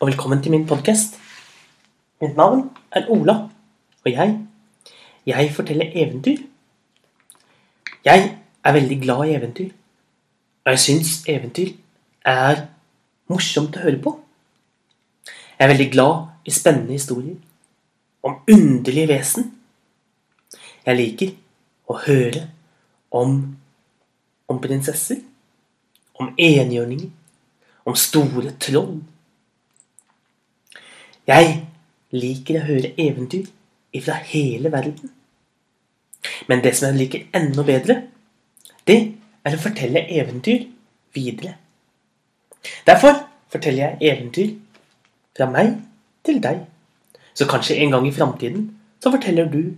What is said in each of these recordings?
og velkommen til min podkast. Mitt navn er Ola, og jeg jeg forteller eventyr. Jeg er veldig glad i eventyr, og jeg syns eventyr er morsomt å høre på. Jeg er veldig glad i spennende historier om underlige vesen. Jeg liker å høre om, om prinsesser, om enhjørninger, om store troll. Jeg liker å høre eventyr fra hele verden. Men det som jeg liker enda bedre, det er å fortelle eventyr videre. Derfor forteller jeg eventyr fra meg til deg. Så kanskje en gang i framtiden så forteller du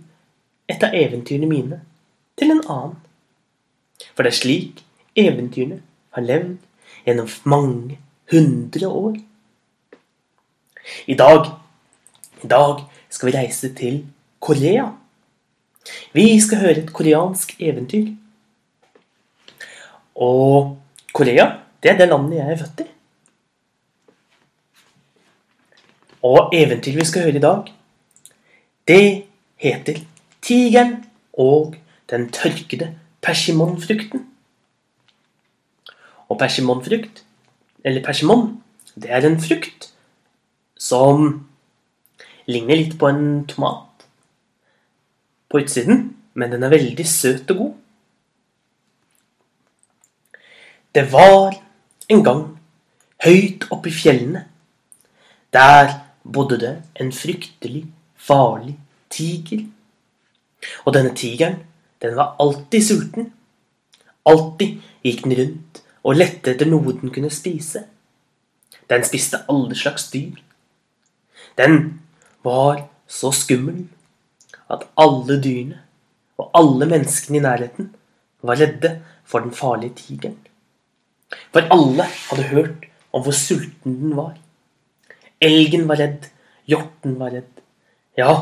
et av eventyrene mine til en annen. For det er slik eventyrene har levd gjennom mange hundre år. I dag, I dag skal vi reise til Korea. Vi skal høre et koreansk eventyr. Og Korea, det er det landet jeg er født i. Og eventyret vi skal høre i dag, det heter 'Tigeren og den tørkede persimonfrukten'. Og persimonfrukt, eller persimon, det er en frukt som ligner litt på en tomat på utsiden, men den er veldig søt og god. Det var en gang høyt oppe i fjellene. Der bodde det en fryktelig farlig tiger. Og denne tigeren, den var alltid sulten. Alltid gikk den rundt og lette etter noe den kunne spise. Den spiste alle slags dyr. Den var så skummel at alle dyrene og alle menneskene i nærheten var redde for den farlige tigeren. For alle hadde hørt om hvor sulten den var. Elgen var redd. Hjorten var redd. Ja,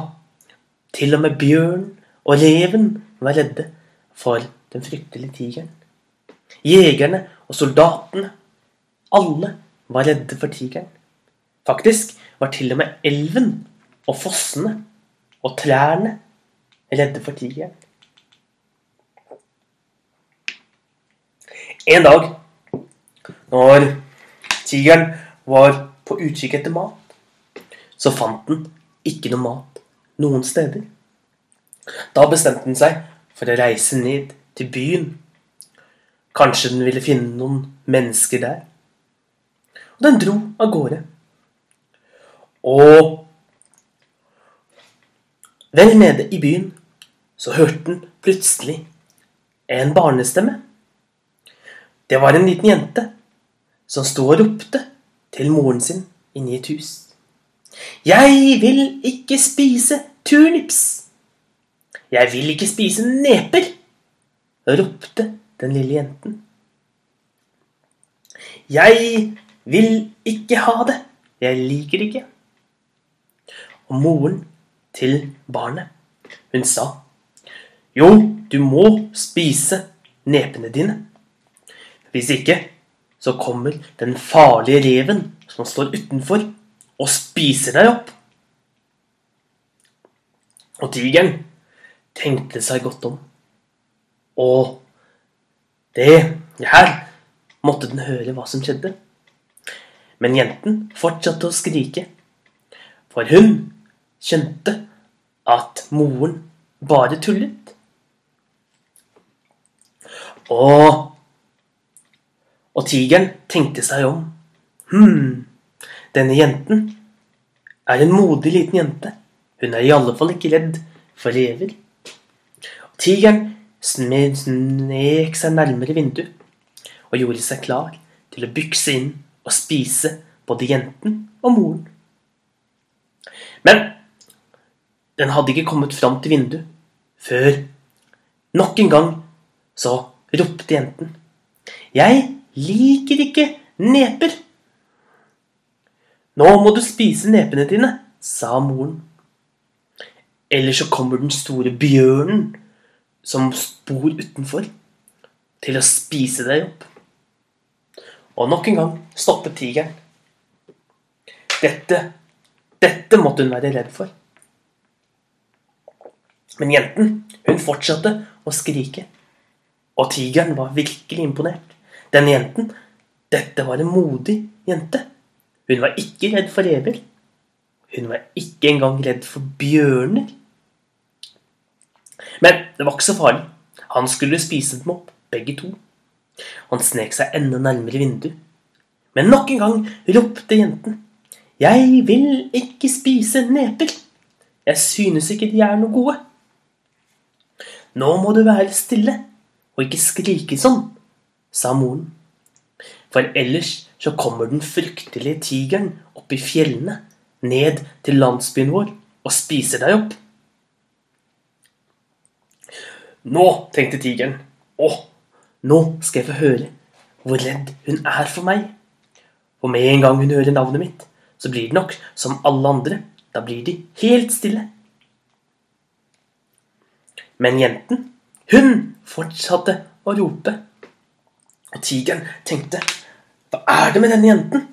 til og med bjørn og reven var redde for den fryktelige tigeren. Jegerne og soldatene, alle var redde for tigeren. Faktisk var til og med elven og fossene og trærne redde for tigeren. En dag når tigeren var på utkikk etter mat, så fant den ikke noe mat noen steder. Da bestemte den seg for å reise ned til byen. Kanskje den ville finne noen mennesker der. Og den dro av gårde. Og vel nede i byen så hørte den plutselig en barnestemme. Det var en liten jente som sto og ropte til moren sin inni et hus. Jeg vil ikke spise turnips. Jeg vil ikke spise neper, ropte den lille jenten. Jeg vil ikke ha det. Jeg liker det ikke. Og moren til barnet, hun sa, jo, du må spise nepene dine. Hvis ikke så kommer den farlige reven som står utenfor, og spiser deg opp. Og tigeren tenkte seg godt om. Og det her måtte den høre hva som skjedde. Men jenten fortsatte å skrike, for hun skjønte at moren bare tullet. Og og tigeren tenkte seg om. Hm, denne jenten er en modig liten jente. Hun er i alle fall ikke redd for rever. Tigeren snek seg nærmere vinduet og gjorde seg klar til å bykse inn og spise både jenten og moren. Men den hadde ikke kommet fram til vinduet før nok en gang så ropte jenten. Jeg liker ikke neper. Nå må du spise nepene dine, sa moren. Eller så kommer den store bjørnen som bor utenfor, til å spise deg opp. Og nok en gang stoppet tigeren. Dette, dette måtte hun være redd for. Men jenten, hun fortsatte å skrike. Og tigeren var virkelig imponert. Denne jenten, dette var en modig jente. Hun var ikke redd for rever. Hun var ikke engang redd for bjørner. Men det var ikke så farlig. Han skulle spise dem opp, begge to. Han snek seg enda nærmere vinduet. Men nok en gang ropte jenten. Jeg vil ikke spise neper. Jeg synes ikke de er noe gode. Nå må du være stille og ikke skrike sånn, sa moren. For ellers så kommer den fryktelige tigeren opp i fjellene, ned til landsbyen vår, og spiser deg opp. Nå, tenkte tigeren, å, nå skal jeg få høre hvor redd hun er for meg. Og med en gang hun hører navnet mitt, så blir det nok som alle andre. Da blir de helt stille. Men jenten, hun fortsatte å rope. Og tigeren tenkte, hva er det med denne jenten?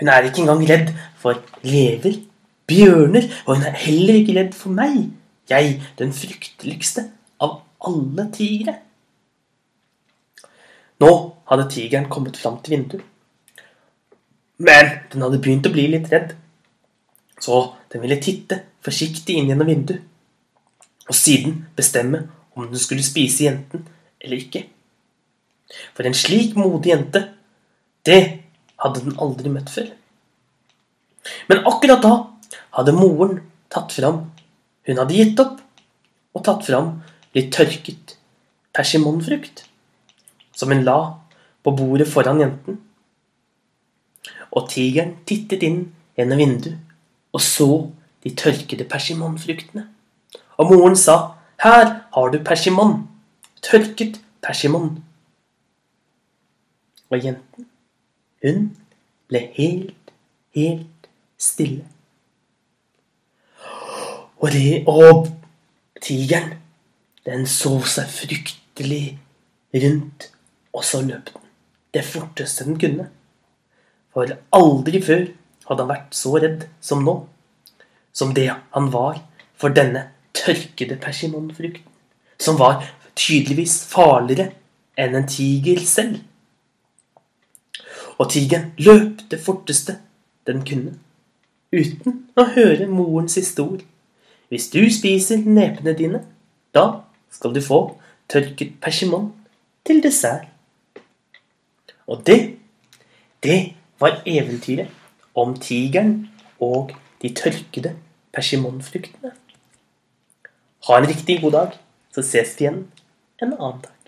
Hun er ikke engang redd for lever, bjørner, og hun er heller ikke redd for meg. Jeg, den frykteligste av alle tigre. Nå hadde tigeren kommet fram til vinduet. Men den hadde begynt å bli litt redd, så den ville titte forsiktig inn gjennom vinduet, og siden bestemme om den skulle spise jenten eller ikke. For en slik modig jente, det hadde den aldri møtt før. Men akkurat da hadde moren tatt fram Hun hadde gitt opp og tatt fram litt tørket persimonfrukt, som hun la på bordet foran jenten. Og tigeren tittet inn gjennom vinduet og så de tørkede persimonfruktene. Og moren sa, 'Her har du persimon. Tørket persimon.' Og jenten, hun ble helt, helt stille. Og, det, og tigeren, den så seg fryktelig rundt, og så løp den. Det forteste den kunne. For aldri før hadde han vært så redd som nå. Som det han var for denne tørkede persimonfrukten. Som var tydeligvis farligere enn en tiger selv. Og tigeren løp det forteste den kunne, uten å høre morens siste ord. Hvis du spiser nepene dine, da skal du få tørket persimon til dessert. Og det, det var eventyret om tigeren og de tørkede persimonfruktene. Ha en riktig god dag, så ses vi igjen en annen dag.